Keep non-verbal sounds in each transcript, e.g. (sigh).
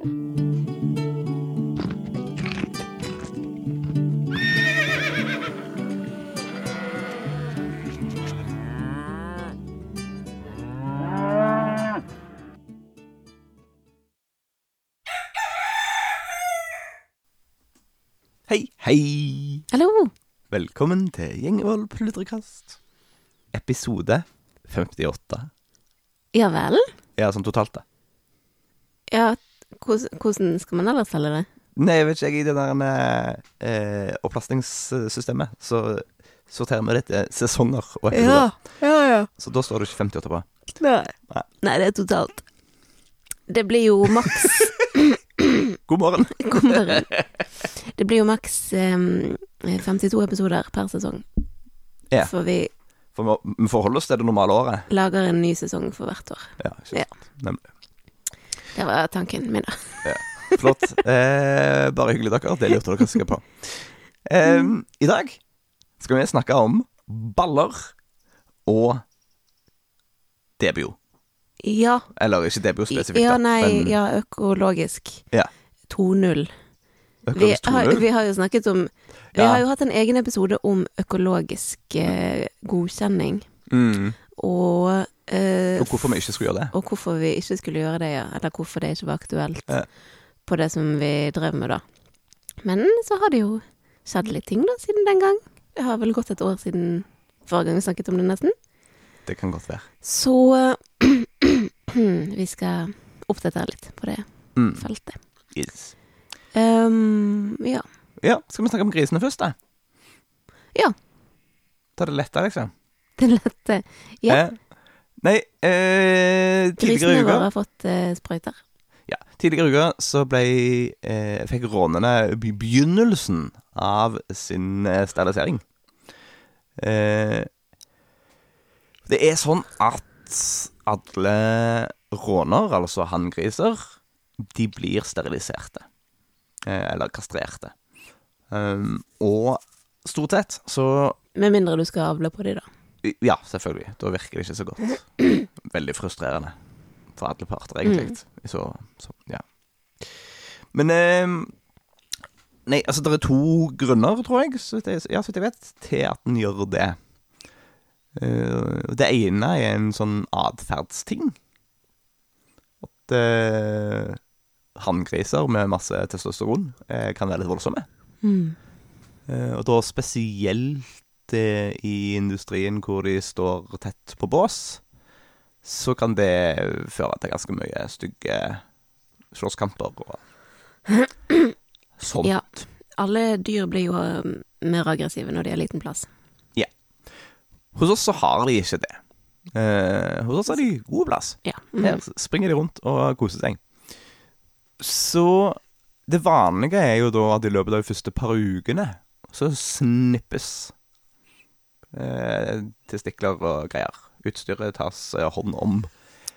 Hei, hei! Hallo! Velkommen til Gjengevold pludrekast. Episode 58. Ja vel? Ja, sånn totalt, da. Ja, hvordan, skal man ellers selge det? Nei, jeg vet ikke, jeg, i det der med eh, opplastingssystemet, så sorterer vi det etter sesonger og episoder. ja, ja. ja. Så da står det ikke 58 på. Nei. Nei. Nei, det er totalt. Det blir jo maks (laughs) God morgen! (laughs) God morgen. Det blir jo maks eh, 52 episoder per sesong. Ja. For vi For vi, forholder oss til det normale året. lager en ny sesong for hvert år. Ja, ikke Ja. sant. Nemlig. Det var tanken min, da. Flott. Eh, bare hyggelig, dere. Det lurte dere sikkert på. Eh, I dag skal vi snakke om baller og debio. Ja. Eller ikke debio spesifikt, Ja, nei, men ja, økologisk. Ja. 2.0. Vi har, vi har jo snakket om Vi Ja. har jo hatt en egen episode om økologisk eh, godkjenning. Mm. Og, Og hvorfor vi ikke skulle gjøre det. og hvorfor vi ikke skulle gjøre det, ja. Eller hvorfor det ikke var aktuelt Ja. på det som vi drev med, da. Men så har det jo skjedd litt ting da, siden den gang. Det har vel gått et år siden forrige gang vi snakket om det, nesten. Det kan godt være. Så (clears throat) vi skal oppdatere litt på det Mm. feltet. Yes. Um, ja. Ja, skal vi snakke om grisene først, da? Ja. Ta det lettere, liksom. Det lette. Ja. Eh, nei, eh, Grisene våre har fått eh, sprøyter. ja, Tidligere i uka så ble eh, fikk rånene be- begynnelsen av sin eh, sterilisering. Eh, det er sånn at alle råner, altså hanngriser, de blir steriliserte. Eh, eller kastrerte. Um, og stort sett så Med mindre du skal avle på de, da. Ja, selvfølgelig. Da virker det ikke så godt. (clears throat) Veldig frustrerende for alle parter, egentlig. Så, så, ja. Men eh, Nei, altså, det er to grunner, tror jeg, så vidt jeg, ja, så vidt jeg vet, til at en gjør det. Uh, det ene er en sånn atferdsting. At uh, hanngriser med masse testosteron uh, kan være litt voldsomme. Mm. Uh, og da spesielt eh, i industrien hvor de står tett på bås, så kan det føre til ganske mye stygge slåsskamper og (clears throat) sånt. Ja. Alle dyr blir jo eh, mer aggressive når de har liten plass. Hos oss så har de ikke det. Eh, hos oss har de god plass. Ja. Mm. Her springer de rundt og koser seg. Så det vanlige er jo da at i løpet av de første par ukene så snippes testikler og greier. Utstyret tas eh, hånd om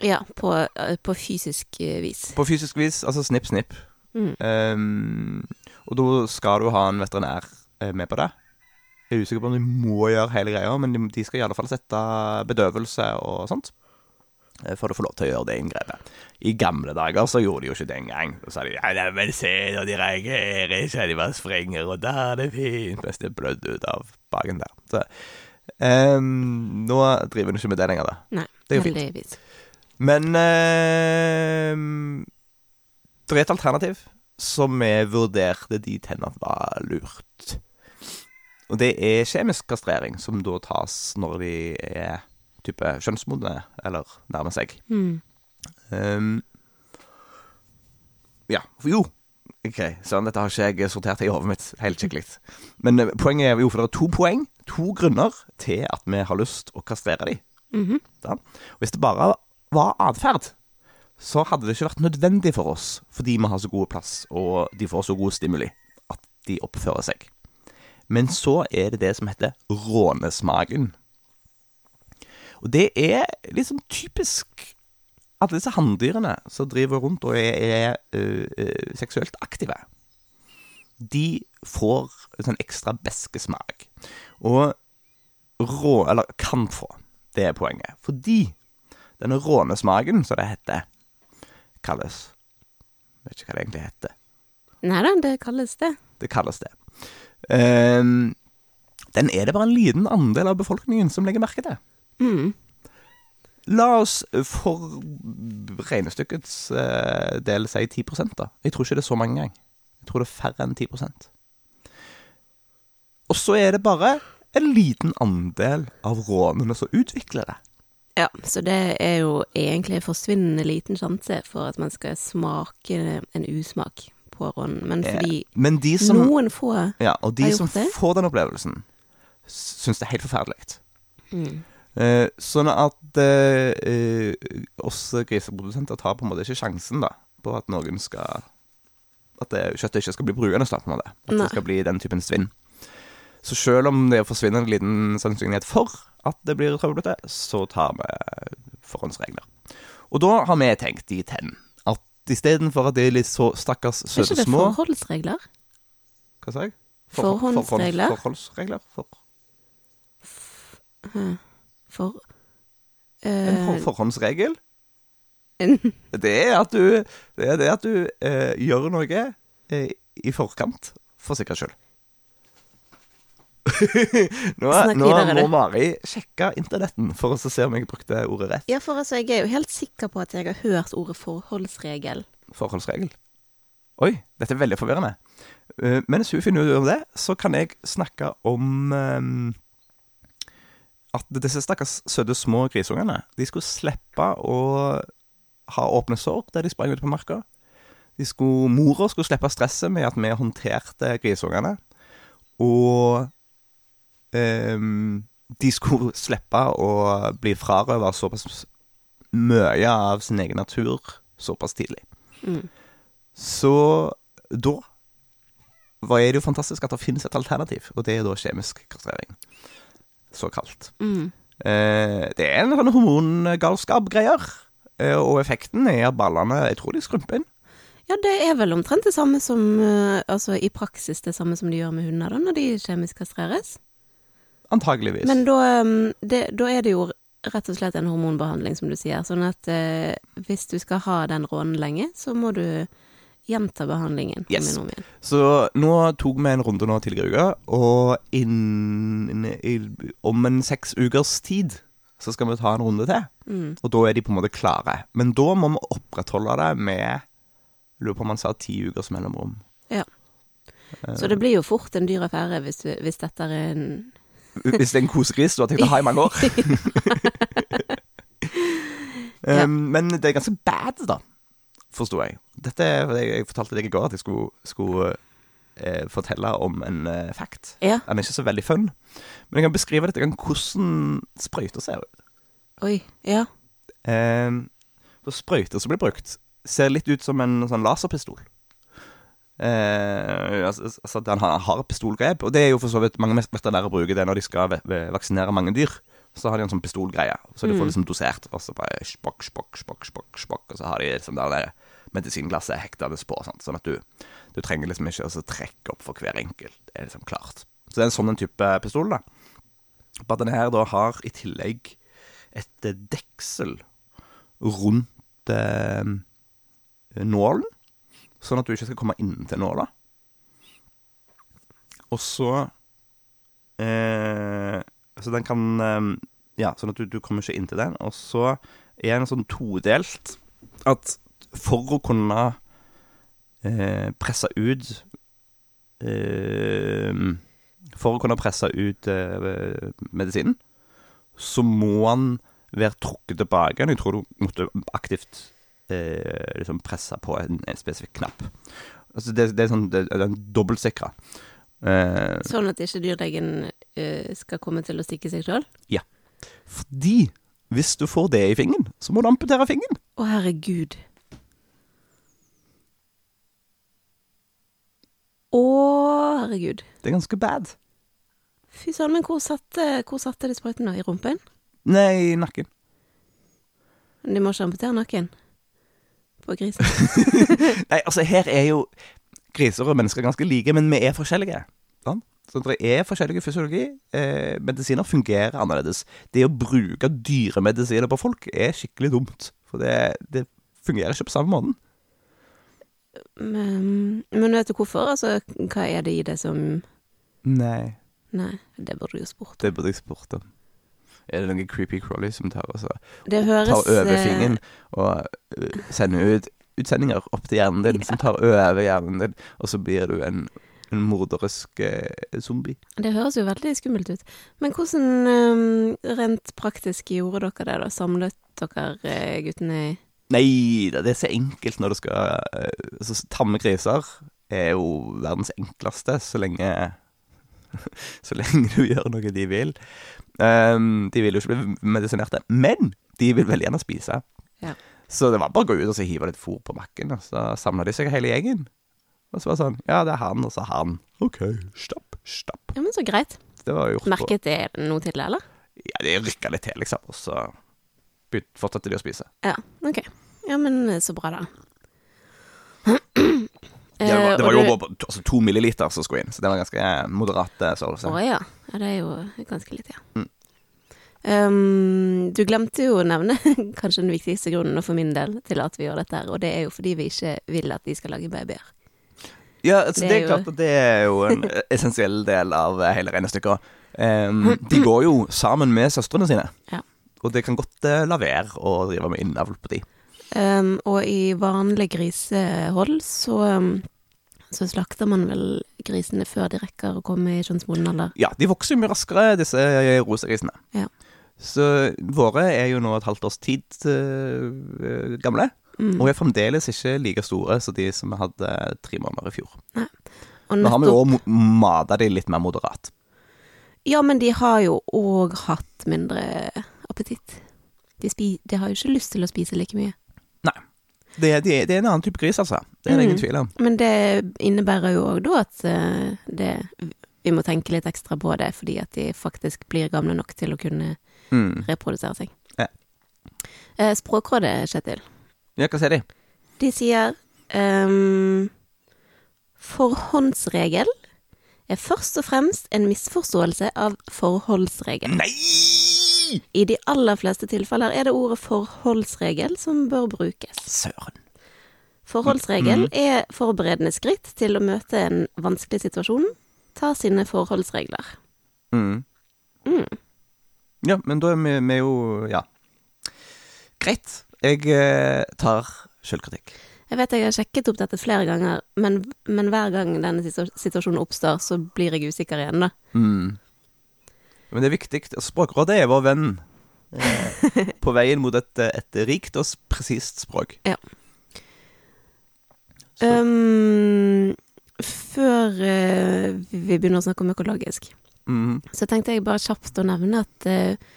ja på, eh, på fysisk eh, vis. på fysisk vis. Altså snipp, snipp. Mm. Um, og da skal du ha en veterinær eh, med på det. Jeg er usikker på om de må gjøre hele greia, men de, skal i alle fall sette bedøvelse og sånt. eh, For å få lov til å gjøre det inngrepet. I gamle dager så gjorde de jo ikke det engang. Da sa de ja, nei, men se når de reagerer, så de bare springer, og da er det fint, mens det blødde ut av baken der. Så ehm, nå driver hun ikke med det lenger, da. Nei, Det er jo fint. Men eh, det er et alternativ som vi vurderte dit hen at var lurt. Og det er kjemisk kastrering, som da tas når de er type kjønnsmodne, eller nærmer seg. Mm. Um, ja, jo Ok, sånn, dette har ikke jeg sortert i hodet mitt helt skikkelig. Men eh, poenget er jo, for det er to poeng, to grunner til at vi har lyst å kastrere dem. Mhm. Og Hvis det bare var atferd, så hadde det ikke vært nødvendig for oss, fordi vi har så god plass, og de får så god stimuli, at de oppfører seg. Men så er det det som heter rånesmaken. Og det er liksom typisk alle disse hanndyrene som driver rundt og er, er ø, ø, seksuelt aktive. De får en sånn ekstra beskesmak. Og rå, eller kan få, det er poenget. Fordi denne rånesmaken, som det heter, kalles Vet ikke hva det egentlig heter. Nei da, det kalles det. Det kalles det. Um, den er det bare en liten andel av befolkningen som legger merke til. Mm. La oss for regnestykkets uh, del si 10 da. Jeg tror ikke det er så mange engang. Jeg tror det er færre enn 10 Og så er det bare en liten andel av rånene som utvikler det. Ja, så det er jo egentlig en forsvinnende liten sjanse for at man skal smake en usmak på rån. Men fordi Eh, Men de som, noen få ja, og de som det. får den opplevelsen, syns det er helt forferdelig. mm. Eh, sånn at eh, eh, oss griseprodusenter tar på en måte ikke sjansen da på at noen skal At det, kjøttet ikke skal bli bruende da, på det. At Nei. det skal bli den typen svinn. Så selv om det forsvinner en liten sannsynlighet for at det blir trøblete, så tar vi forhåndsregler. Og da har vi tenkt dit hen at istedenfor at det er litt så stakkars Er ikke det små forholdsregler? Hva sa jeg? Forhåndsregler? Forhånds, forholdsregler? For, For en for, eh, forhåndsregel? en- Det er at du, det er det at du eh, gjør noe eh, i forkant, for sikkerhets skyld. (laughs) nå nå må. Mari sjekke internetten for å se om jeg brukte ordet rett. Ja, for altså, jeg er jo helt sikker på at jeg har hørt ordet forholdsregel. Forholdsregel. Oi, dette er veldig forvirrende. Uh, mens hun finner ut av det, så kan jeg snakke om um, at disse stakkars søte små grisungene De skulle slippe å ha åpne sår der de sprang ut på marka. De skulle, Mora skulle slippe stresset med at vi håndterte grisungene. Og um, de skulle (laughs) slippe å bli frarøvet såpass mye av sin egen natur såpass tidlig. Mm. Så da var det jo fantastisk at det finnes et alternativ, og det er da kjemisk kastrering. Såkalt. Mm. Eh, det er en sånn hormongalskap-greier. Eh, og effekten er at ballene Jeg tror de skrumper inn. Ja, det er vel omtrent det samme som eh, Altså i praksis det samme som de gjør med hunder da, når de kjemisk kastreres. Antageligvis. Men da, um, det, da er det jo rett og slett en hormonbehandling, som du sier. Sånn at eh, hvis du skal ha den rånen lenge, så må du gjenta behandlingen Yes. Så nå tok vi en runde nå tidligere i uka, og inn, inn, inn, om en seks ukers tid så skal vi ta en runde til. Mm. Og da er de på en måte klare. Men da må vi opprettholde det med Lurer på om han sa ti ukers mellomrom. Ja. Så det blir jo fort en dyr affære hvis, hvis dette er en Hvis det er en kosegris du har tenkt å ha i mange år. (laughs) Ja. men det er ganske bad, da, forsto jeg. Dette jeg, jeg fortalte deg i går at jeg skulle, skulle eh, fortelle om en eh, fact. Ja. Den er ikke så veldig fun, men jeg kan beskrive litt gang hvordan sprøyter ser ut. Oi. Ja. Eh, for sprøyter som blir brukt, ser litt ut som en sånn laserpistol. Eh, altså, altså Den har, har pistolgrep, og det er jo for så vidt mange veterinærer bruker det når de skal vaksinere mange dyr. Så har de en sånn pistolgreie, så de får liksom dosert. Og så bare spokk, spokk, spokk, spokk, spokk, og så har de liksom det der medisinglasset hektende på, sant? sånn at du, du trenger liksom ikke å trekke opp for hver enkelt. Det er liksom klart. Så det er en sånn type pistol, da. Bare at denne her da har i tillegg et eh, deksel rundt eh, nålen, sånn at du ikke skal komme inntil nåla. Og så eh, Så den kan eh, Ja, sånn at du, du kommer ikke inntil den. Og så er den sånn todelt at for å kunne presse ut eh, For å kunne presse ut eh, medisinen, så må han være trukket tilbake. Jeg tror du måtte aktivt eh, liksom presse på en, en spesifikk knapp. Altså det, det er sånn, det, det er dobbeltsikra. Eh, Sånn at ikke dyrlegen eh, skal komme til å stikke seg sjøl? fordi hvis du får det i fingeren, så må du amputere fingeren. Å, herregud. Å, herregud. Det er ganske bad. Fy søren, men hvor satte, hvor satte de sprøyten da? I rumpen? Nei, i nakken. De må ikke amputere nakken på grisen. (laughs) Nei, altså her er jo griser og mennesker ganske like, men vi er forskjellige. Sant? Så det er forskjellige fysiologi. Eh, medisiner fungerer annerledes. Det å bruke dyremedisiner på folk er skikkelig dumt. For det, det fungerer ikke på samme måten. Men, men vet du hvorfor? Altså, hva er det i det som Nei, Nei, det burde du jo spurt. det burde jeg spurt om. Er det noen creepy crawly som tar, altså, Det høres tar over eh, fingeren og uh, sender ut utsendinger opp til hjernen din, som tar over hjernen din, og så blir du en, en morderisk eh, zombie. Det høres jo veldig skummelt ut. Men hvordan eh, rent praktisk gjorde dere det, da? Samlet dere eh, guttene i Nei da, det er så enkelt når du skal eh, altså, Tamme griser er jo verdens enkleste, så lenge (laughs) Så lenge du gjør noe de vil. Um, de vil jo ikke bli medisinerte, men de vil veldig gjerne spise. Ja. Så det var bare å gå ut og så hive litt fôr på bakken, og så samla de seg hele gjengen. Og så var det sånn Ja, det er han, og så han. OK, stopp, stopp. Ja, men så greit. Det var gjort Merket det noe til det, eller? Ja, det rykka litt til, liksom, og så fortsatte de å spise. Ja, ok. Ja, men eh, så bra, da. (clears throat) Det var, Eh, det var jo på- altså, to milliliter som skulle inn, så det var ganske eh, moderat eh, størrelse. Å ja. ja. Det er jo ganske litt, ja. Mm. Um, du glemte jo å nevne (laughs) kanskje den viktigste grunnen for min del til at vi gjør dette her, og det er jo fordi vi ikke vil at de skal lage babyer. Ja, altså, Det det, er er jo- klart at det er jo en (laughs) essensiell del av hele regnestykket. Um, de går jo sammen med søstrene sine, Ja. og det kan godt uh, la være å drive med innavl på de. Um, og i vanlig grisehold så, um, så slakter man vel grisene før de rekker å komme i kjønnsmoden alder. Ja, de vokser jo mye raskere, disse rosegrisene. Ja. Så våre er jo nå et halvt års tid uh, gamle, Mm. og er fremdeles ikke like store som de som vi hadde tre måneder i fjor. Og Nå har vi jo mata de litt mer moderat. Ja, men de har jo òg hatt mindre appetitt. De, de har jo ikke lyst til å spise like mye. Det, det, det er en annen type gris, altså. Det er det ingen Mm. tvil om. Men det innebærer jo òg da at eh, det, vi må tenke litt ekstra på det, fordi at de faktisk blir gamle nok til å kunne Mm. reprodusere seg. Ja. Eh, Språkrådet, Kjetil, Ja, hva sier de? de sier um, Forhåndsregel er først og fremst en misforståelse av forholdsregel. Nei! I de aller fleste tilfeller er det ordet forholdsregel som bør brukes. Søren. Forholdsregel er forberedende skritt til å møte en vanskelig situasjon. Ta sine forholdsregler. Mm. Mm. Ja, men da er vi, vi er jo Ja. Greit. Jeg eh, tar sjølkritikk. Jeg vet jeg har sjekket opp dette flere ganger, men, men hver gang denne situasjonen oppstår, så blir jeg usikker igjen, da. Mm. Men det er viktig. Språkrådet er vår venn eh, på veien mot et, et rikt og presist språk. Ja. Um, før uh, vi begynner å snakke om økologisk, mm, så tenkte jeg bare kjapt å nevne at uh,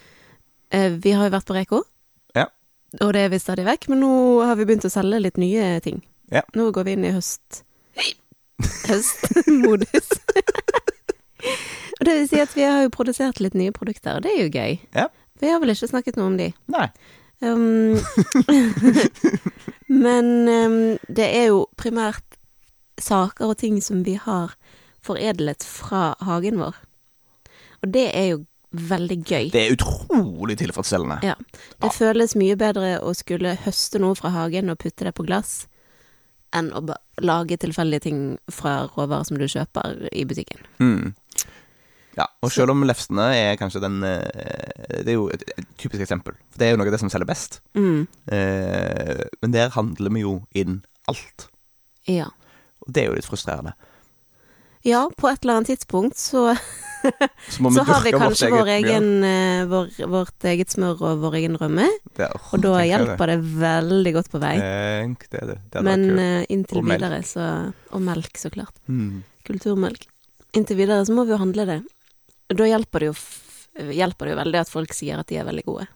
vi har jo vært på Reko. Ja. Og det er vi stadig vekk, men nå har vi begynt å selge litt nye ting. Ja. Nå går vi inn i høst... Høstmodus. (laughs) og det vil si at vi har jo produsert litt nye produkter, og det er jo gøy. Ja. Vi har vel ikke snakket noe om de. nei. Um, (laughs) men um, det er jo primært saker og ting som vi har foredlet fra hagen vår. Og det er jo veldig gøy. Det er utrolig tilfredsstillende. Ja. Det føles mye bedre å skulle høste noe fra hagen og putte det på glass, enn å lage tilfeldige ting fra råvarer som du kjøper i butikken. Mm. Ja, og selv om lefsene er kanskje den eh, Det er jo et typisk eksempel. For det er jo noe av det som selger best. Mm. Eh, men der handler vi jo inn alt. Ja. Og det er jo litt frustrerende. Ja, på et eller annet tidspunkt så (laughs) Så, Så har vi kanskje eget vår egen, eh, vår, vårt eget smør og vår egen rømme, Ja, og da hjelper det veldig godt på vei. Tenk det, det. det Men eh, inntil Og melk. videre så Og melk, så klart. Mm. Kulturmelk. Inntil videre så må vi jo handle det. Og da hjelper det jo hjelper det jo veldig at folk sier at de er veldig gode.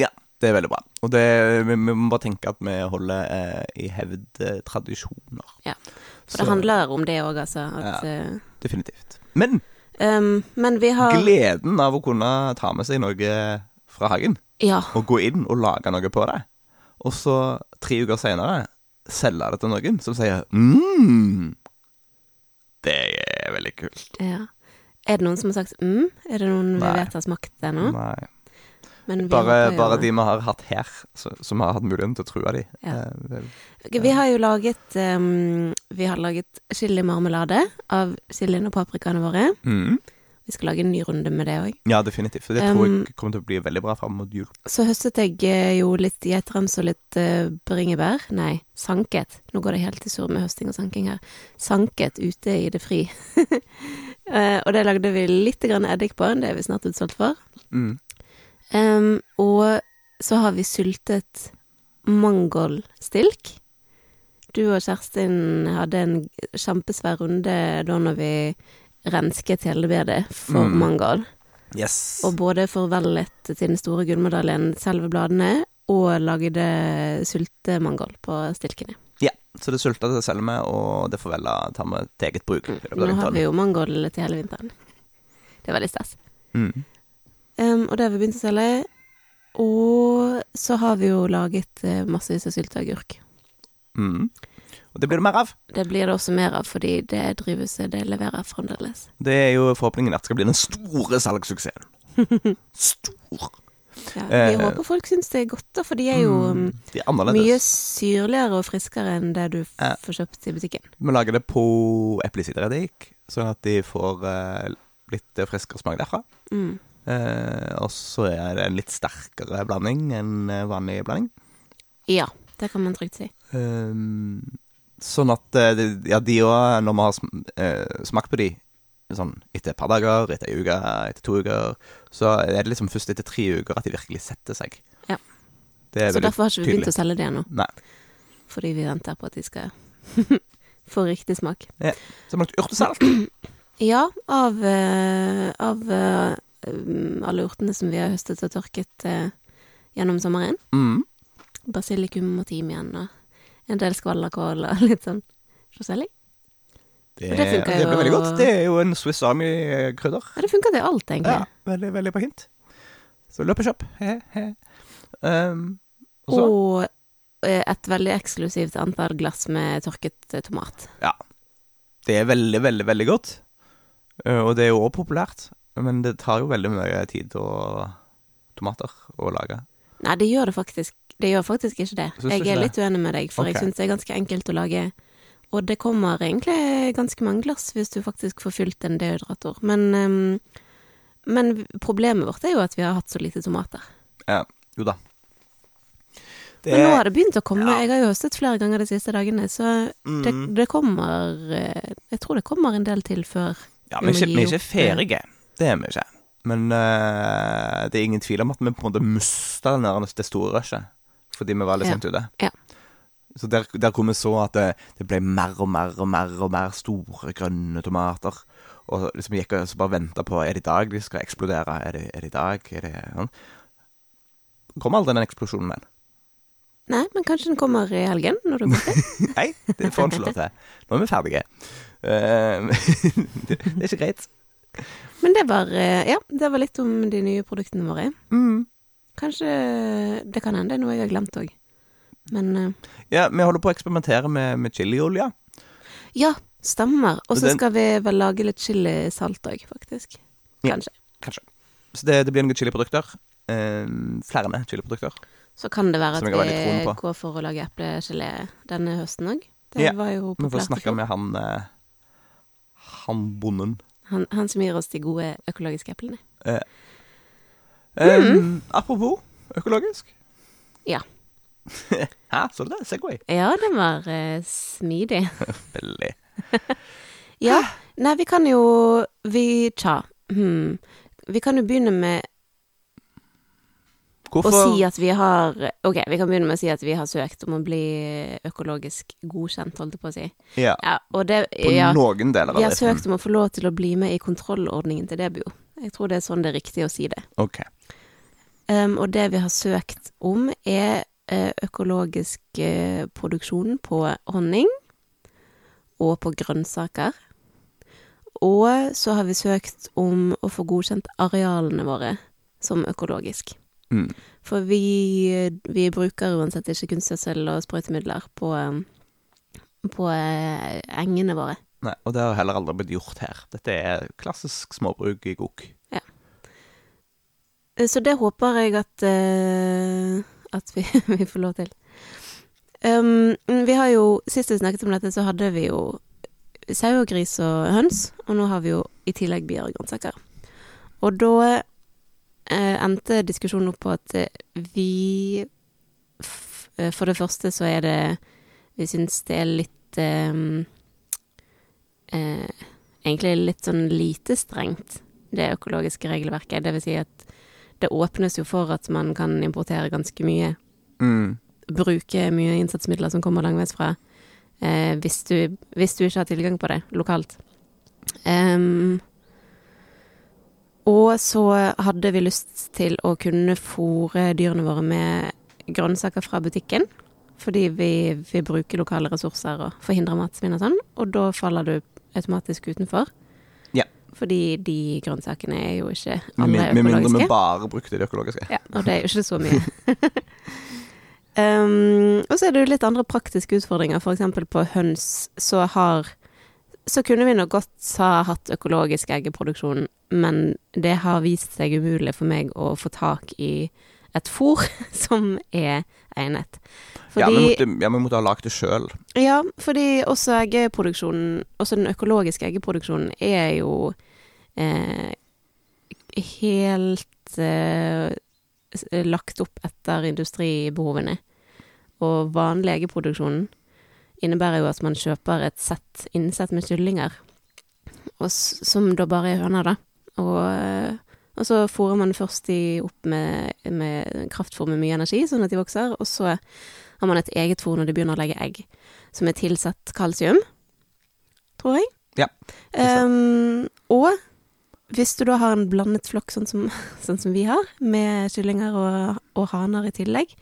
Ja, Det er veldig bra. Og det, vi, vi må bare tenke at vi holder eh, i hevd eh, tradisjoner. Ja, For det handler om det òg, altså. At, ja, Definitivt. Men um, men vi har gleden av å kunne ta med seg noe fra hagen, Ja. og gå inn og lage noe på det, og så tre uker senere selge det til noen som sier mm, Det er veldig kult. ja. Er det noen som har sagt mm? Er det noen vi vet har smakt det nå? Nei. Bare, bare de vi har hatt her, som har hatt muligheten til å true de. Ja. Eh, det- Ok, Vi har jo laget um, Vi har laget chilimarmelade av chilien og paprikaene våre. Mm. Vi skal lage en ny runde med det òg. Ja, definitivt. Det tror Um, jeg kommer til å bli veldig bra fram mot jul. Så høstet jeg eh, jo litt geitrems og litt uh, bringebær. Nei, sanket. Nå går det helt i surr med høsting og sanking her. Sanket ute i det fri. uh, (laughs) og det lagde vi litt grann eddik på. Det er vi snart utsolgt for. Mm. Em, og så har vi syltet mangolstilk. Du og Kjerstin hadde en kjempesvær runde da når vi rensket hele bedet for Mm. mangold. Yes. Og både forvellet til den store gullmedaljen selve bladene, og lagde sultemangol på stilkene. Ja, så det sulta til Selme, og det får vel ta med til eget bruk. Mm. Nå har vi jo mangold til hele vinteren. Det er veldig stas. Mm. Og det har vi begynt å selge. Og så har vi jo laget eh, massevis av sylteagurk. Mm. Og det blir det mer av. Det blir det også mer av, fordi det drivhuset det leverer fremdeles. Det er jo forhåpningen at det skal bli den store salgssuksessen. (laughs) Stor. Ja, vi Eh, håper folk syns det er godt, da, for de er jo um, Mm, De er mye syrligere og friskere enn det du f får kjøpt i butikken. Vi lager det på eplesidereddik, sånn at de får eh, litt friskere smak derfra. Mm. Eh, og så er det en litt sterkere blanding enn eh, vanlig blanding. Ja, det kan man trygt si. Eh, sånn at ja, de òg, når vi har sm smakt på de sånn etter et par dager, etter ei uke, etter to uker, så er det liksom først etter tre uker at de virkelig setter seg. Ja. Det Så derfor har ikke vi begynt å selge det ennå. Fordi vi venter på at de skal (laughs) få riktig smak. Så vi lagt urtesalt. Ja, av, av alle urtene som vi har høstet og tørket eh, gjennom sommeren. Mm. Basilikum og timian og en del skvallerkål og (laughs) litt sånn forskjellig. Det, Og det funker det blir jo- veldig godt. Det er jo en Swiss Army-krydder. Ja, det funker til alt, egentlig. Ja, veldig, veldig på hint. Så løp og kjøp. He, he. Um, og så Og eh, et veldig eksklusivt antall glass med tørket tomat. Ja. Det er veldig, veldig, veldig godt. Eh, og det er jo òg populært. Men det tar jo veldig mye tid og tomater å lage. Nei, det gjør det faktisk. Det gjør faktisk ikke det. Synes Jeg er det? litt uenig med deg, for okay. jeg syns det er ganske enkelt å lage. Og det kommer egentlig ganske mange glass hvis du faktisk får fylt en dehydrator. Men, um, men problemet vårt er jo at vi har hatt så lite tomater. Ja, jo da. Det, Men nå har det begynt å komme. ja. Jeg har jo høstet flere ganger de siste dagene, så det, mm, det kommer eh, Jeg tror det kommer en del til før. ja, men vi er ikke, er ferdige. Det er vi ikke. Men eh, det er ingen tvil om at vi på en måte mista det store rushet. Fordi vi var litt Ja. sent ute. Ja. Så der, der hvor vi så at det, det ble mer og mer og mer og mer store grønne tomater. Og liksom gikk og bare venta på Er det i dag de skal eksplodere. Er det, er det i dag? Er det sånn? Kom aldri den eksplosjonen, med. Nei, men kanskje den kommer i helgen, når du er borte. Nei, det får han ikke lov til. Nå er vi ferdige. Uh, (laughs) det, det er ikke greit. Men det var eh, Ja, det var litt om de nye produktene våre. Mm. Kanskje Det kan hende det er noe jeg har glemt òg. Men uh, Ja, vi holder på å eksperimentere med, med chiliolje. ja, stemmer. Og så skal vi vel lage litt chilisalt òg, faktisk. Ja. Kanskje. Kanskje. Så det, det blir noen chiliprodukter. Eh, flere chiliprodukter. Så kan det være at vi går for å lage eplegelé denne høsten òg. Det Ja, var jo Vi får snakke med han eh, Han bonden. Han, han som gir oss de gode økologiske eplene. Eh, Apropos økologisk. Ja. (laughs) Hæ, så det? Segway. Ja, den var eh, smidig. (laughs) Veldig. Ja. Nei, vi kan jo Vi Tja. Hmm. Vi kan jo begynne med å Og si at vi har Ok, vi kan begynne med å si at vi har søkt om å bli økologisk godkjent, holdt jeg på å si. Ja, Ja, det på ja, noen deler av Vi har søkt om å få lov til å bli med i kontrollordningen til Debio. Jeg tror det er sånn det er riktig å si det. Ok. Um, og det vi har søkt om, er eh, økologisk eh, produksjon på honning og på grønnsaker. Og så har vi søkt om å få godkjent arealene våre som økologisk. Mm. For vi, vi bruker uansett ikke kunstgjødsel og sprøytemidler på, um, på eh, engene våre. Nei, og det har heller aldri blitt gjort her. Dette er klassisk småbruk i gok. Ja. Så det håper jeg at, uh, at vi, (laughs) vi får lov til. Um, vi har jo, Sist vi snakket om dette, så hadde vi jo sau og gris og høns, og nå har vi jo i tillegg bier og grønnsaker. Og da eh, endte diskusjonen opp på at eh, vi eh, For det første så er det Vi syns det er litt eh, eh, Egentlig litt sånn lite strengt, det økologiske regelverket. Det vil si at det åpnes jo for at man kan importere ganske mye. Mm. Bruke mye innsatsmidler som kommer langveisfra. Eh, hvis, du, hvis du ikke har tilgang på det lokalt. Em, og så hadde vi lyst til å kunne fòre dyrene våre med grønnsaker fra butikken. Fordi vi vi bruker lokale ressurser og forhindrer matsvinn og sånn. Og da faller du automatisk utenfor. Ja. Fordi de grønnsakene er jo ikke Med, alle økologiske. med mindre vi bare brukte de økologiske. Ja, og det er jo ikke så mye. (laughs) um, og så er det jo litt andre praktiske utfordringer. For eksempel på høns så har Så kunne vi nok godt ha hatt økologisk eggeproduksjon, men det har vist seg umulig for meg å få tak i et fôr (laughs) som er egnet. Ja, vi Fordi, måtte, ja, vi måtte ha lagd det sjøl. ja, fordi også eggeproduksjonen, også den økologiske eggeproduksjonen, er jo eh, helt eh, lagt opp etter industribehovene. Og vanlig eggeproduksjon innebærer jo at man kjøper et sett innsett med kyllinger, og som da bare er høner, da. Og, eh, og så fôrer man først de opp med, med kraftfôr med mye energi, sånn at de vokser, og så har man et eget fôr når de begynner å legge egg, som er tilsatt kalsium, tror jeg. Ja. Um, og hvis du da har en blandet flokk, sånn som, (laughs) sånn som vi har, med kyllinger og, og haner i tillegg,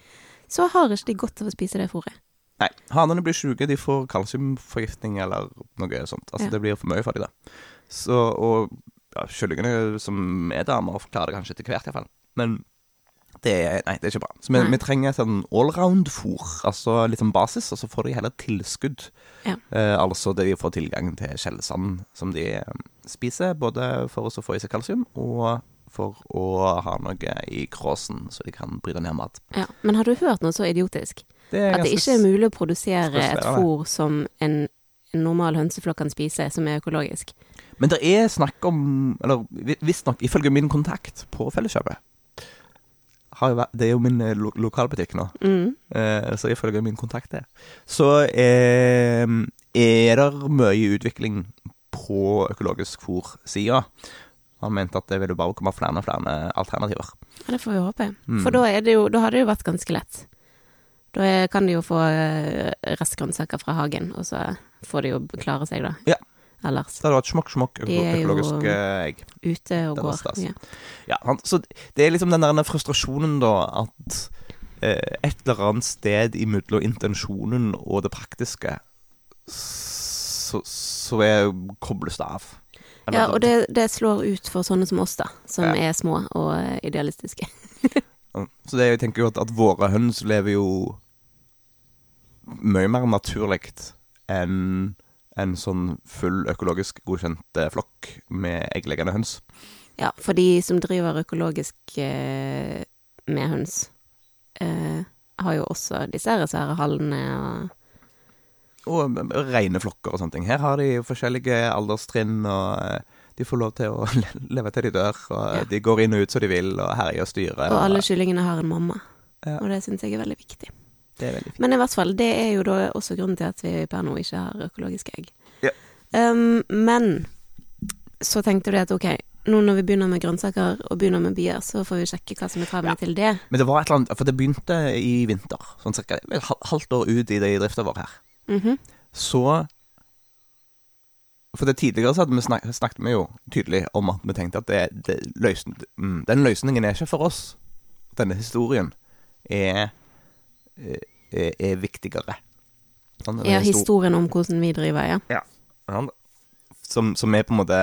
så har ikke de godt av å spise det fôret. Nei, hanene blir sjuke, de får kalsiumforgiftning eller noe sånt. Altså, Ja. det blir for mye for dem, da. Så, og ja, kyllingene som er damer, klarer det kanskje etter hvert, iallfall. Men det er, nei, det er ikke bra. Så vi, vi trenger sånn allround-fôr, altså litt sånn basis, og så får de heller tilskudd. Ja. Eh, altså det de får tilgang til skjellsand som de eh, spiser, både for å få i seg kalsium, og for å ha noe i kråsen, så de kan bryte ned mat. Ja, Men har du hørt noe så idiotisk? Det At det ikke er mulig å produsere et fôr som en, en normal hønseflokk kan spise, som er økologisk. Men det er snakk om Eller vi- visstnok, ifølge min kontakt på Felleskjøpet Det er jo min eh, lo lokalbutikk nå, Mm. eh, så ifølge min kontakt det, Så eh, er det mye utvikling på økologisk fôr-sida. Han mente at det ville bare komme flere og flere alternativer. Ja, det får vi håpe. Mm. For da, er det jo, da har det jo vært ganske lett. Da kan de jo få eh, restgrønnsaker fra hagen, og så får de jo klare seg, da. Ja. Ellers. Så det hadde vært smokk, smokk De er jo- egg. Ute og går. Ja. Ja, han, så det er liksom den der frustrasjonen da at eh, et eller annet sted imellom intensjonen og det praktiske så, så er, kobles det av. Ja, og det, det slår ut for sånne som oss, da. Som Ja. er små og eh, idealistiske. (laughs) Så det, jeg tenker jo at, at våre høns lever jo mye mer naturlig enn en sånn full økologisk godkjent eh, flokk med eggleggende høns. Ja, for de som driver økologisk eh, med høns, eh, har jo også disse svære hallene og Og eh, rene flokker og sånne ting. Her har de jo forskjellige alderstrinn, og eh, de får lov til å (laughs) leve til de dør. Og Ja. de går inn og ut som de vil, og herjer og styrer. Og alle kyllingene har en mamma. Ja. Og det syns jeg er veldig viktig. Det er veldig fint. Men i hvert fall, det er jo da også grunnen til at vi per nå ikke har økologiske egg. Ja. Um, men så tenkte du at ok, nå når vi begynner med grønnsaker og begynner med bier, så får vi sjekke hva som er kravene Ja. til det. Men det var et eller annet For det begynte i vinter, sånn cirka et halvt år ut i det drifta vår her. Mhm. Så For det tidligere så hadde vi snak, snakket vi jo tydelig om at vi tenkte at det, det løsn, mm, den løsningen er ikke for oss. Denne historien er, er, er viktigere. Sånn, Ja, histor- historien om hvordan vi driver, ja. Ja, som, som er på en måte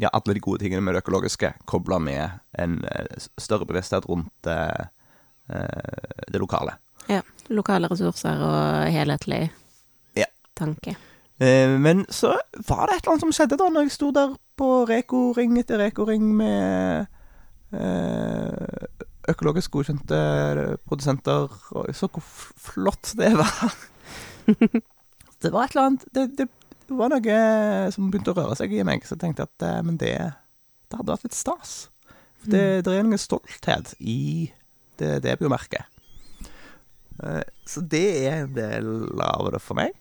Ja, alle de gode tingene med det økologiske kobla med en eh, større bevissthet rundt eh, eh, det lokale. Ja. Lokale ressurser og helhetlig Ja. tanke. Eh, men så var det et eller annet som skjedde da når jeg sto der på Reko-ring etter Reko-ring med eh, økologisk godkjente produsenter. Og jeg så hvor flott det var. (laughs) det var et eller annet det, det, var noe som begynte å røre seg i meg, så jeg tenkte at eh, men det, det hadde vært litt stas. For det, det er noe stolthet i det, det biomerket. Så det er en del av det for meg.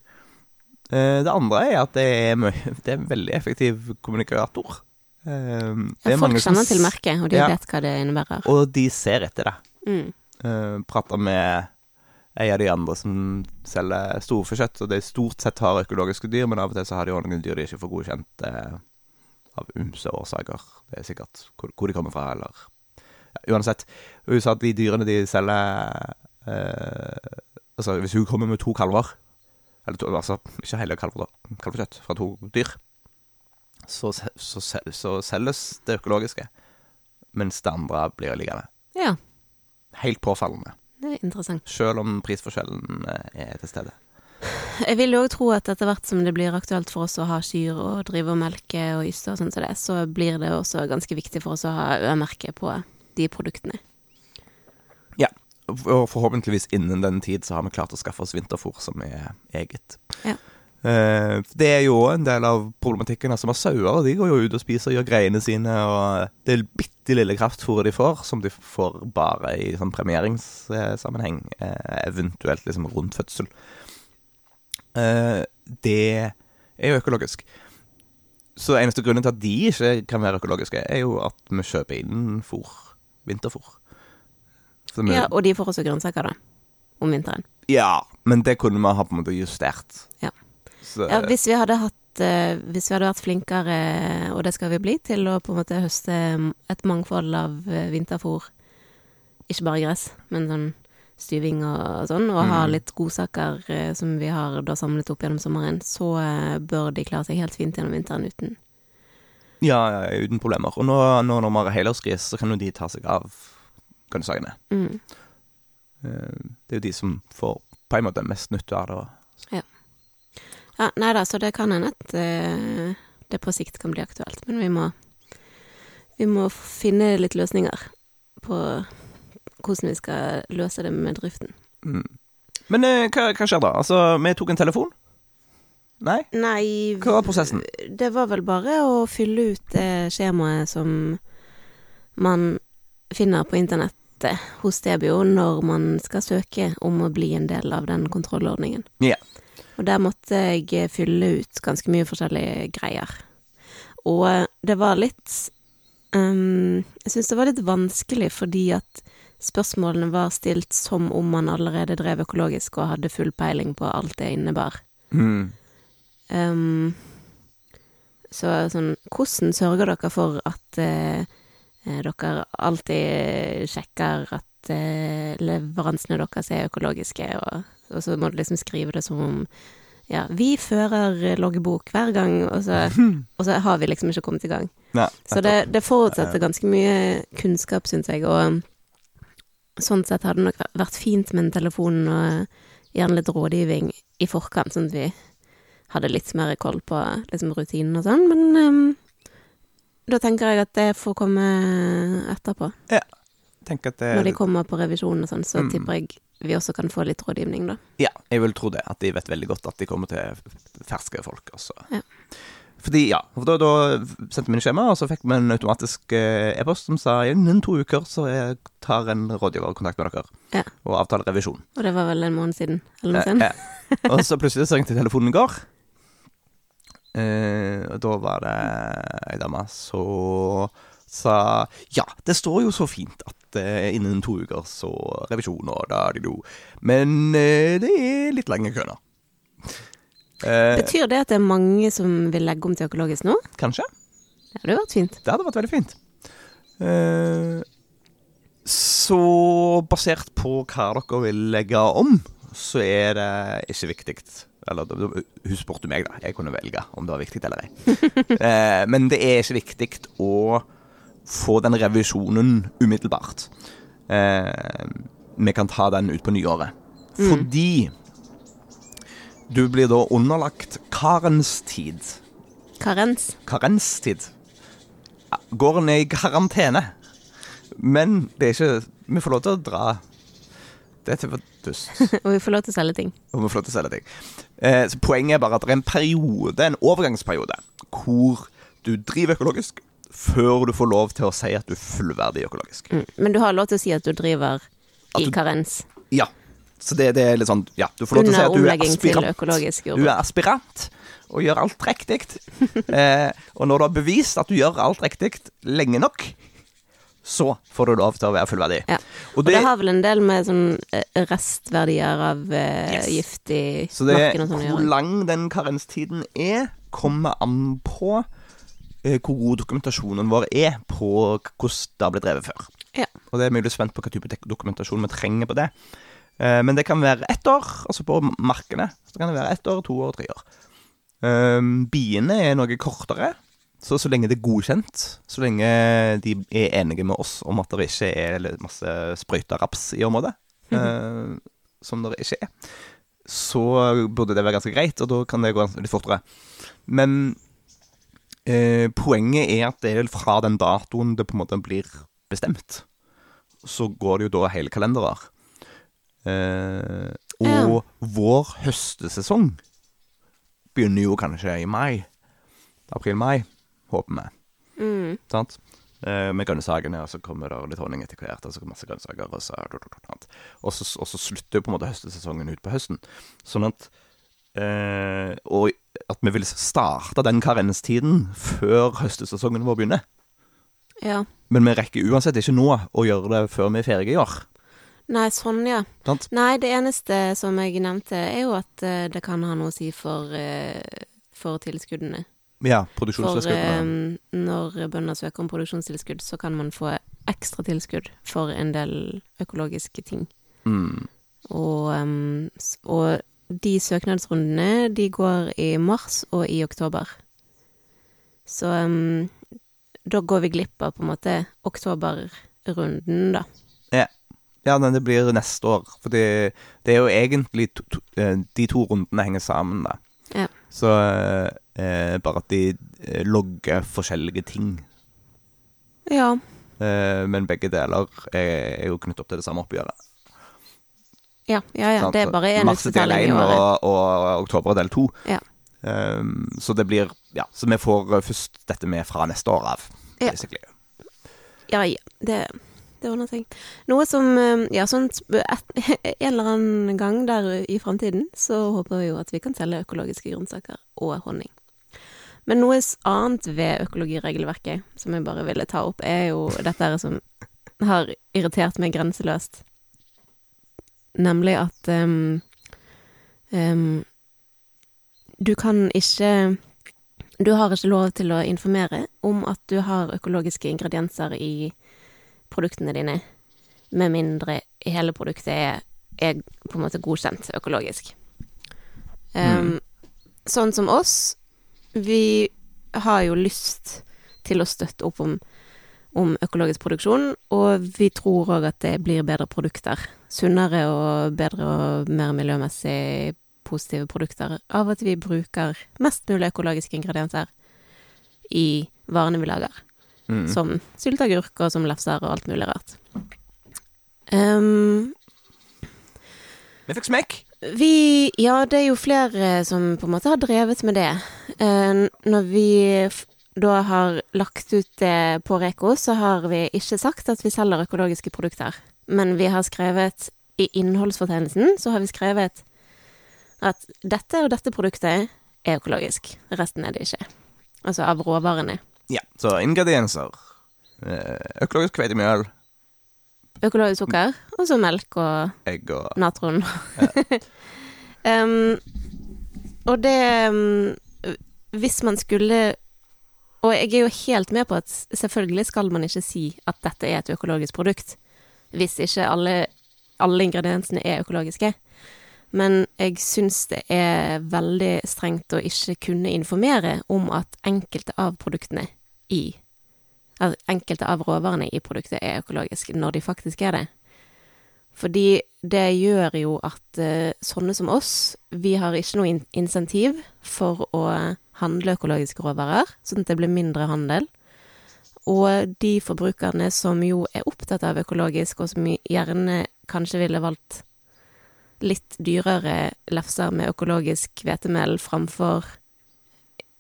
Eh, Det andre er at det er, (laughs) det er en veldig effektiv kommunikator. Eh, det er Folk kjenner til merket, og de Ja. vet hva det innebærer. Og de ser etter det. Mm. Prater med en av de andre som selger storfekjøtt, og de stort sett har økologiske dyr, men av og til så har de noen dyr de ikke får godkjent eh, av ymse årsaker. Det er sikkert hvor, hvor de kommer fra, eller ja, Uansett. Hun sa at de dyrene de selger eh, Altså, hvis hun kommer med to kalver, eller altså ikke hele kalver, da, kalvekjøtt fra to dyr, så, så, så selges det økologiske, mens det andre blir liggende. Ja, Helt påfallende. det er interessant. Selv om prisforskjellen eh, er til stede. (laughs) Jeg vil òg tro at etter hvert som det blir aktuelt for oss å ha kyr og drive og melke og yste og sånn som det, så blir det også ganske viktig for oss å ha Ø-merke på de produktene. Og forhåpentligvis innen den tid så har vi klart å skaffe oss vinterfôr som er eget. Ja. Eh, det er jo en del av problematikken. Altså, vi har sauer, de går jo ut og spiser og gjør greiene sine, og det bitte lille kraftfôret de får, som de får bare i sånn premieringssammenheng, eh, eventuelt liksom rundt fødsel, eh, det er jo økologisk. Så eneste grunnen til at de ikke kan være økologiske, er jo at vi kjøper inn fôr. Vinterfôr. Vi- Ja, og de får også grønnsaker, da. Om vinteren. Ja, men det kunne vi ha på en måte justert. Ja. Så, Ja, hvis vi hadde hatt eh, Hvis vi hadde vært flinkere, og det skal vi bli, til å på en måte høste et mangfold av eh, vinterfôr, ikke bare gress, men sånn styving og sånn, og ha Mhm. litt godsaker eh, som vi har da samlet opp gjennom sommeren, så eh, bør de klare seg helt fint gjennom vinteren uten. ja, ja, uten problemer. Og nå, nå når vi har helårsgris, så kan jo de ta seg av grønnsakene. Mm. Eh, Det er jo de som får på en måte mest nytte av det. Ja, nei da, så det kan hende at eh, det på sikt kan bli aktuelt, men vi må Vi må finne litt løsninger på hvordan vi skal løse det med driften. Mm. Men eh, hva, hva skjer da? Altså, vi tok en telefon? Nei? Nei Hva var prosessen? Det var vel bare å fylle ut det skjemaet som man finner på internettet hos Debio når man skal søke om å bli en del av den kontrollordningen. Ja. Og der måtte jeg fylle ut ganske mye forskjellige greier. Og det var litt um, Jeg syns det var litt vanskelig fordi at spørsmålene var stilt som om man allerede drev økologisk og hadde full peiling på alt det innebar. Mm. Um, så sånn Hvordan sørger dere for at eh, dere alltid sjekker at eh, leveransene deres er økologiske, og, og så må du liksom skrive det som om ja, vi fører loggbok hver gang, og så, (laughs) og så har vi liksom ikke kommet i gang. Nei, Så det, det forutsetter ganske mye kunnskap, syns jeg, og sånn sett hadde det nok vært fint med en telefon og gjerne litt rådgivning i forkant, sånn at vi hadde litt mer koll på liksom, rutinen og sånn, men ehm, da tenker jeg at det får komme etterpå. Tenk at det Når de kommer på revisjon og sånn, så Mm. tipper jeg vi også kan få litt rådgivning, da. Ja, jeg vil tro det. At de vet veldig godt at de kommer til ferske folk. Også. Ja. Fordi, ja, for da, da sendte vi inn skjema, og så fikk vi en automatisk eh, e-post som sa innen to uker så jeg tar en rådgiver kontakt med dere Ja. og avtaler revisjon. Og det var vel en måned siden, eller noe Eh, sånt. eh. Og så plutselig så ringte telefonen i går. Eh, og da var det ei dame som sa Ja, det står jo så fint at eh, innen to uker så revisjon og da de do. Men eh, det er litt lenge kø nå. Eh, Betyr det at det er mange som vil legge om til økologisk nå? kanskje. Det hadde vært fint. Det hadde vært veldig fint. Eh, så basert på hva dere vil legge om, så er det ikke viktig. Eller hun spurte meg, da. Jeg kunne velge om det var viktig eller ei. (laughs) Eh, men det er ikke viktig å få den revisjonen umiddelbart. Eh, vi kan ta den ut på nyåret. Fordi du blir da underlagt karenstid. Karens. Karenstid. Går er i karantene. Men det er ikke Vi får lov til å dra Det til for dust. (laughs) Og vi får lov til å selge ting. Og vi får lov til å selge ting. Eh, så poenget er bare at det er en periode, en overgangsperiode, hvor du driver økologisk før du får lov til å si at du er fullverdig økologisk. Mm. Men du har lov til å si at du driver i du- karens. Ja. Så det, det er litt sånn Ja, du får lov til å si at du er aspirant. Du er aspirant og gjør alt riktig. (laughs) Eh, og når du har bevist at du gjør alt riktig lenge nok, så får du lov til å være fullverdig. Ja. Og Og det, det har vel en del med sånn eh, restverdier av eh, Yes. gift i så det, marken og sånn å hvor lang den karenstiden er, kommer an på eh, hvor god dokumentasjonen vår er på hvordan det har blitt drevet før. Ja. Og det er mye spent på hva type dokumentasjon vi trenger på det. Eh, men det kan være ett år, altså på markene. Så kan det være ett år, to år, tre år. Biene er noe kortere. Så så lenge det er godkjent, så lenge de er enige med oss om at det ikke er masse sprøyta raps i området, eh, som det ikke er, så burde det være ganske greit, og da kan det gå litt fortere. Men eh, poenget er at det er fra den datoen det på en måte blir bestemt, så går det jo da hele kalenderer. Eh, og vår høstesesong begynner jo kanskje i mai. April-mai, håper vi. Mm. Sant? Eh, med grønnsakene, og så kommer det litt honning etter hvert, og så masse grønnsaker, og så, og så, og så slutter jo på en måte høstesesongen ut på høsten. Sånn at eh, Og at vi vil starte den karenstiden før høstesesongen vår begynner. Ja. Men vi rekker uansett ikke nå å gjøre det før vi er ferdige i år. Nei, sånn, ja. Sant? Nei, det eneste som jeg nevnte, er jo at eh, det kan ha noe å si for, eh, for tilskuddene. Ja, For eh, når bønder søker om produksjonstilskudd, så kan man få ekstra tilskudd for en del økologiske ting. Mm. Og, og de søknadsrundene, de går i mars og i oktober. Så um, da går vi glipp av på en måte oktoberrunden, da. Ja, men det blir neste år. For det, det er jo egentlig to, to, eh, De to rundene henger sammen, da. Ja. Så eh, bare at de eh, logger forskjellige ting. Ja. Eh, men begge deler er, er jo knyttet opp til det samme oppgjøret. Ja, ja, ja. Det er bare én utbetaling i 1 året. og, og oktober er del 2. Ja. så det blir Ja, så vi får eh, først dette med fra neste år av, Ja. basically. Ja, ja. Det, det var noe ting. Noe som Ja, sånt et, (laughs) en eller annen gang der i framtiden, så håper vi jo at vi kan selge økologiske grønnsaker og honning. Men noe annet ved økologiregelverket som jeg bare ville ta opp, er jo dette her som har irritert meg grenseløst. Nemlig at um, um, du kan ikke Du har ikke lov til å informere om at du har økologiske ingredienser i produktene dine, med mindre hele produktet er, er på en måte godkjent økologisk. Em, Sånn som oss, vi har jo lyst til å støtte opp om, om økologisk produksjon, og vi tror òg at det blir bedre produkter. Sunnere og bedre og mer miljømessig positive produkter av at vi bruker mest mulig økologiske ingredienser i varene vi lager Mm. som sylteagurk og som lefser og alt mulig rart. Um, Vi fikk smekk. Vi Ja, det er jo flere som på en måte har drevet med det. Eh, når vi da har lagt ut det på Reko, så har vi ikke sagt at vi selger økologiske produkter. Men vi har skrevet i innholdsfortegnelsen så har vi skrevet at dette og dette produktet er økologisk. Resten er det ikke. Altså av råvarene. Ja, så ingredienser. Eh, Økologisk hvetemjøl, Økologisk sukker, og så melk og egg og natron. (laughs) Em, og det um, Hvis man skulle Og jeg er jo helt med på at selvfølgelig skal man ikke si at dette er et økologisk produkt, hvis ikke alle, alle ingrediensene er økologiske. Men jeg syns det er veldig strengt å ikke kunne informere om at enkelte av produktene i At enkelte av råvarene i produktet er økologiske, når de faktisk er det. Fordi det gjør jo at eh, sånne som oss, vi har ikke noe in insentiv for å handle økologiske råvarer, sånn at det blir mindre handel. og de forbrukerne som jo er opptatt av økologisk, og som gjerne kanskje ville valgt litt dyrere lefser med økologisk hvetemel framfor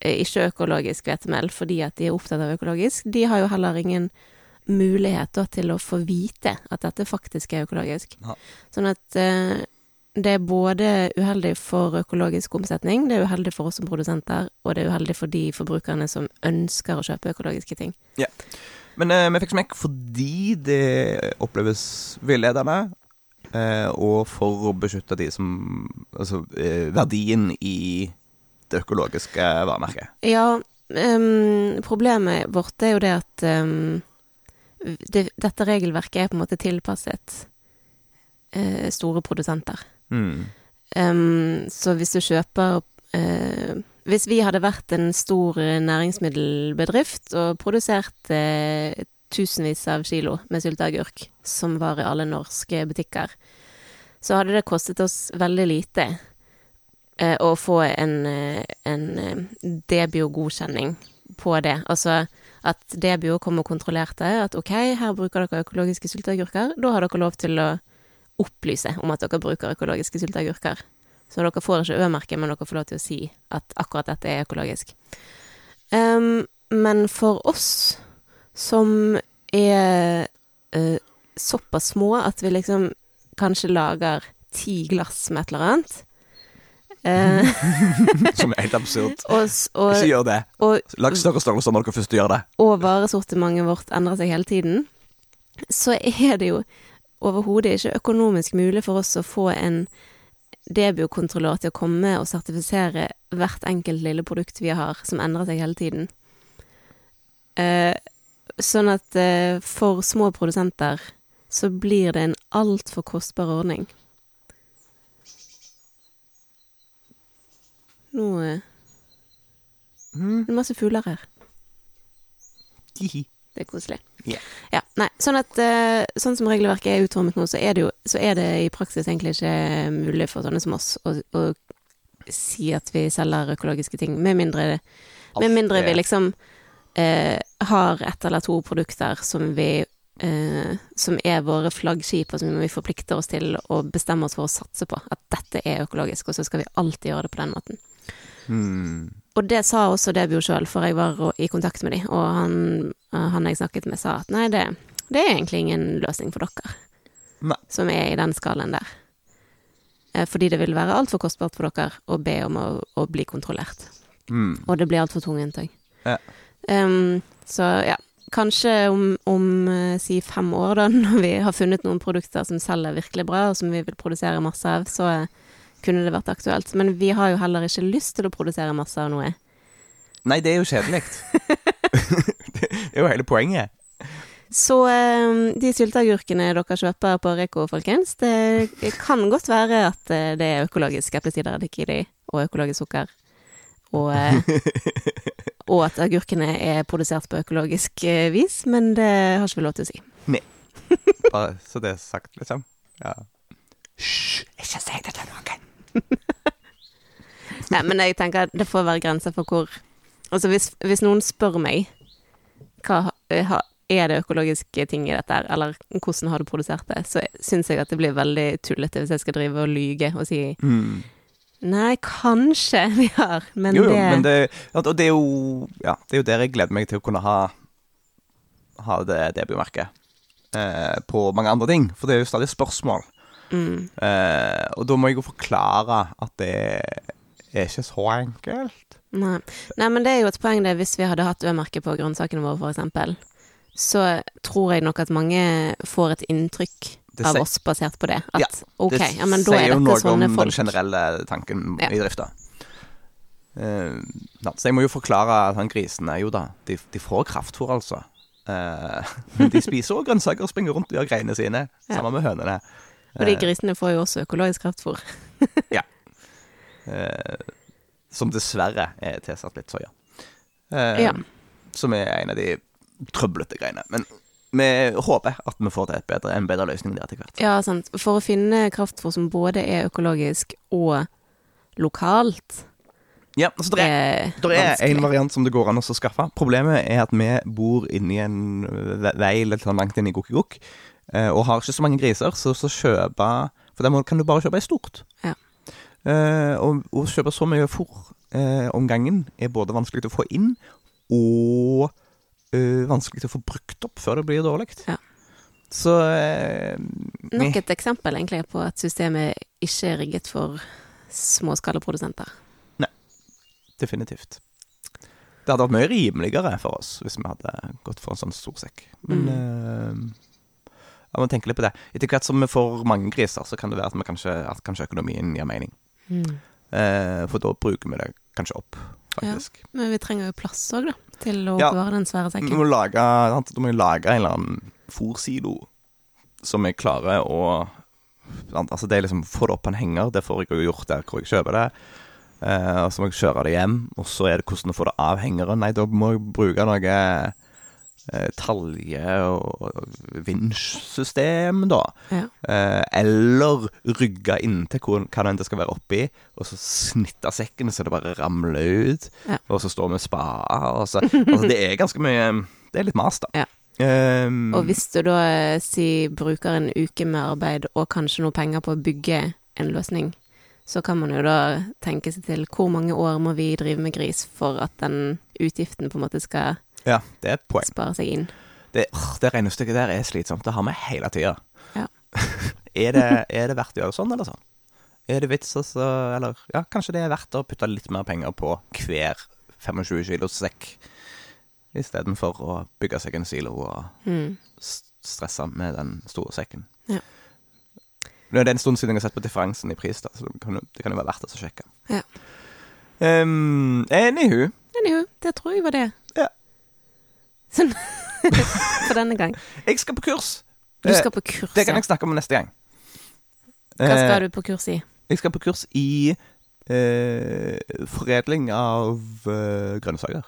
eh, ikke-økologisk hvetemel fordi at de er opptatt av økologisk, de har jo heller ingen mulighet da, til å få vite at dette faktisk er økologisk. Ja. Sånn at eh, det er både uheldig for økologisk omsetning, det er uheldig for oss som produsenter, og det er uheldig for de forbrukerne som ønsker å kjøpe økologiske ting. Men eh, vi fikk smekk fordi det oppleves villedende, eh, og for å beskytte de som Altså eh, verdien i det økologiske varemerket. Ja, um, problemet vårt er jo det at um, det, dette regelverket er på en måte tilpasset uh, store produsenter. Mm. Um, så hvis du kjøper uh, Hvis vi hadde vært en stor næringsmiddelbedrift og produsert uh, tusenvis av kilo med sylteagurk, som var i alle norske butikker, så hadde det kostet oss veldig lite eh, å få en, eh, en eh, Debio-godkjenning på det. Altså at Debio kom og kontrollerte at ok, her bruker dere økologiske sylteagurker, da har dere lov til å opplyse om at dere bruker økologiske sylteagurker. Så dere får ikke Ø-merke, men dere får lov til å si at akkurat dette er økologisk. Um, men for oss som er uh, såpass små at vi liksom kanskje lager ti glass med et eller annet eh, Som er helt absurd. (laughs) og, og, Ikke gjør det. og Lag større størrelser når dere først gjør det. og varesortimentet vårt endrer seg hele tiden, så er det jo overhodet ikke økonomisk mulig for oss å få en Debio-kontrollør til å komme og sertifisere hvert enkelt lille produkt vi har, som endrer seg hele tiden. Eh, sånn at eh, for små produsenter så blir det en altfor kostbar ordning. Nå eh, Mm. Det er masse fugler her. Hihi. Det er koselig. Yeah. Ja, nei, sånn at eh, Sånn som regelverket er utformet nå, så er det jo Så er det i praksis egentlig ikke mulig for sånne som oss å, å si at vi selger økologiske ting, med mindre, med mindre vi liksom eh, har ett eller to produkter som vi eh, som er våre flaggskip, og som vi forplikter oss til å bestemme oss for å satse på. At dette er økologisk, og så skal vi alltid gjøre det på den måten. Mm. Og det sa også Debio sjøl, for jeg var i kontakt med dem, og han, han jeg snakket med, sa at nei, det, det er egentlig ingen løsning for dere, Nei. som er i den skalaen der. Eh, Fordi det vil være altfor kostbart for dere å be om å, å bli kontrollert. Mm. Og det blir altfor tungvint òg. Ja. Um, så ja, kanskje om, om eh, si fem år, da, (laughs) når vi har funnet noen produkter som selger virkelig bra, og som vi vil produsere masse av, så eh, kunne det vært aktuelt. Men vi har jo heller ikke lyst til å produsere masse av noe. Nei, det er jo kjedelig. (laughs) det er jo hele poenget. Så eh, de sylteagurkene dere kjøper på Reko, folkens, det kan godt være at eh, det er økologisk eplesidereddik i de, og økologisk sukker. Og, eh, og at agurkene er produsert på økologisk vis, men det har ikke vi lov til å si. Bare så det er sagt, liksom. Ja. Hysj, ikke si det til noen. Nei, men jeg tenker at det får være grenser for hvor Altså hvis, hvis noen spør meg hva ha- ha- er det økologiske ting i dette, her, eller hvordan har du produsert det, så syns jeg at det blir veldig tullete hvis jeg skal drive og lyge og si Mm. Nei, kanskje (laughs) vi har, men jo, jo, det, men det, og det er jo Ja, det er jo der jeg gleder meg til å kunne ha Ha det debutmerket eh, på mange andre ting. For det er jo stadig spørsmål. Mm, Eh, og da må jeg jo forklare at det er ikke så enkelt. nei. nei, men det er jo et poeng det hvis vi hadde hatt Ø-merke på grønnsakene våre, eksempel. Så tror jeg nok at mange får et inntrykk Det av oss basert på det. At Ja, ok, det ja, men da sier er jo noe om den generelle tanken Ja. i drifta. Uh, så jeg må jo forklare at han grisene Jo da, de, de får kraftfôr, altså. Uh, (laughs) men de spiser òg grønnsaker og springer rundt og gjør greiene sine. Sammen med hønene. Og de Eh, grisene får jo også økologisk kraftfôr. (laughs) eh, som dessverre er tilsatt litt soya. Eh, Ja. Som er en av de trøblete greiene. Men vi håper at vi får til bedre, en bedre løsning der etter hvert. Ja, sant. For å finne kraftfôr som både er økologisk og lokalt, Ja, altså det er, det er en variant som det går an å skaffe. Problemet er at vi bor inni en vei litt sånn langt inn i Gokkegokk, eh, og har ikke så mange griser, så, så kjøpe For der kan du bare kjøpe i stort. Ja. Eh, og å kjøpe så mye fôr eh, om gangen er både vanskelig å få inn og eh, vanskelig å få brukt opp før det blir dårlig. Ja. Så eh, Nok et eksempel egentlig på at systemet ikke er rigget for småskalaprodusenter. Definitivt. Det hadde vært mye rimeligere for oss hvis vi hadde gått for en sånn stor sekk. Men eh, ja, må tenke litt på det. Etter hvert som vi får mange griser, så kan det være at, kanskje, at kanskje økonomien gir mening. Eh, for da bruker vi det kanskje opp, faktisk. Ja, Men vi trenger jo plass òg, da. Til å Ja. oppbevare den svære Vi sekken. må lage, da må vi lage en eller annen fòrsilo som vi klarer å Altså det er liksom Få det opp på en henger, det får jeg jo gjort der hvor jeg kjøper det. Eh, og så må jeg kjøre det hjem, og så er det hvordan å få det av hengeren. Nei, da må jeg bruke noe talje- og vinsjsystem, da. Ja. Eh, eller rygge inntil hvor, hva det skal være oppi, og så snitte sekken så det bare ramler ut. Ja. Og så står vi med spade. Og så, altså, det er ganske mye Det er litt mas, da. Ja. Um, Og hvis du da eh, si bruker en uke med arbeid og kanskje noe penger på å bygge en løsning, så kan man jo da tenke seg til hvor mange år må vi drive med gris for at den utgiften på en måte skal ja, det er et poeng. spare seg inn. Det, det regnestykket der er slitsomt. Det har vi hele tida. Ja. (laughs) er, det, er det verdt å gjøre sånn, eller sånn? Er det vits også, eller Ja, kanskje det er verdt å putte litt mer penger på hver 25 kilos sekk, istedenfor å bygge seg en silo og Mm. stresse med den store sekken. Ja. Nå er det en stund siden jeg har sett på differensen i pris, da, så det kan, det kan jo være verdt å sjekke. Ja. Um, anywho, Anywho, det tror jeg var det. Ja. Sånn (laughs) for denne gang. jeg skal på kurs. Du skal på kurs, Det kan jeg snakke om neste gang. Hva Eh, skal du på kurs i? Jeg skal på kurs i eh, foredling av eh, grønnsaker.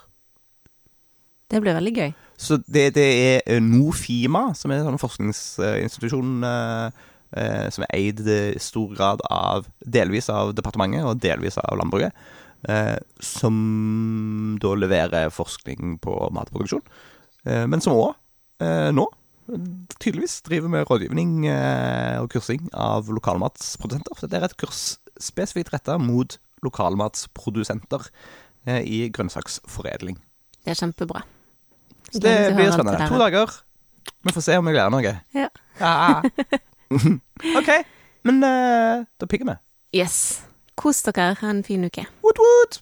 Det blir veldig gøy. Så det, det er eh, Nofima, som er en sånn forskningsinstitusjon eh, eh, som er eid i stor grad av delvis av departementet og delvis av landbruket. eh, som da leverer forskning på matproduksjon. Eh, men som òg nå tydeligvis driver med rådgivning eh, og kursing av lokalmatsprodusenter. Dette det er et kurs spesifikt retta mot lokalmatsprodusenter eh, i grønnsaksforedling. Det er kjempebra. Så det blir spennende. To dager. Vi får se om jeg lærer noe. Ja. Ah. (laughs) OK, men uh, da pigger vi. Yes. Kos dere. Ha en fin uke. Woot woot!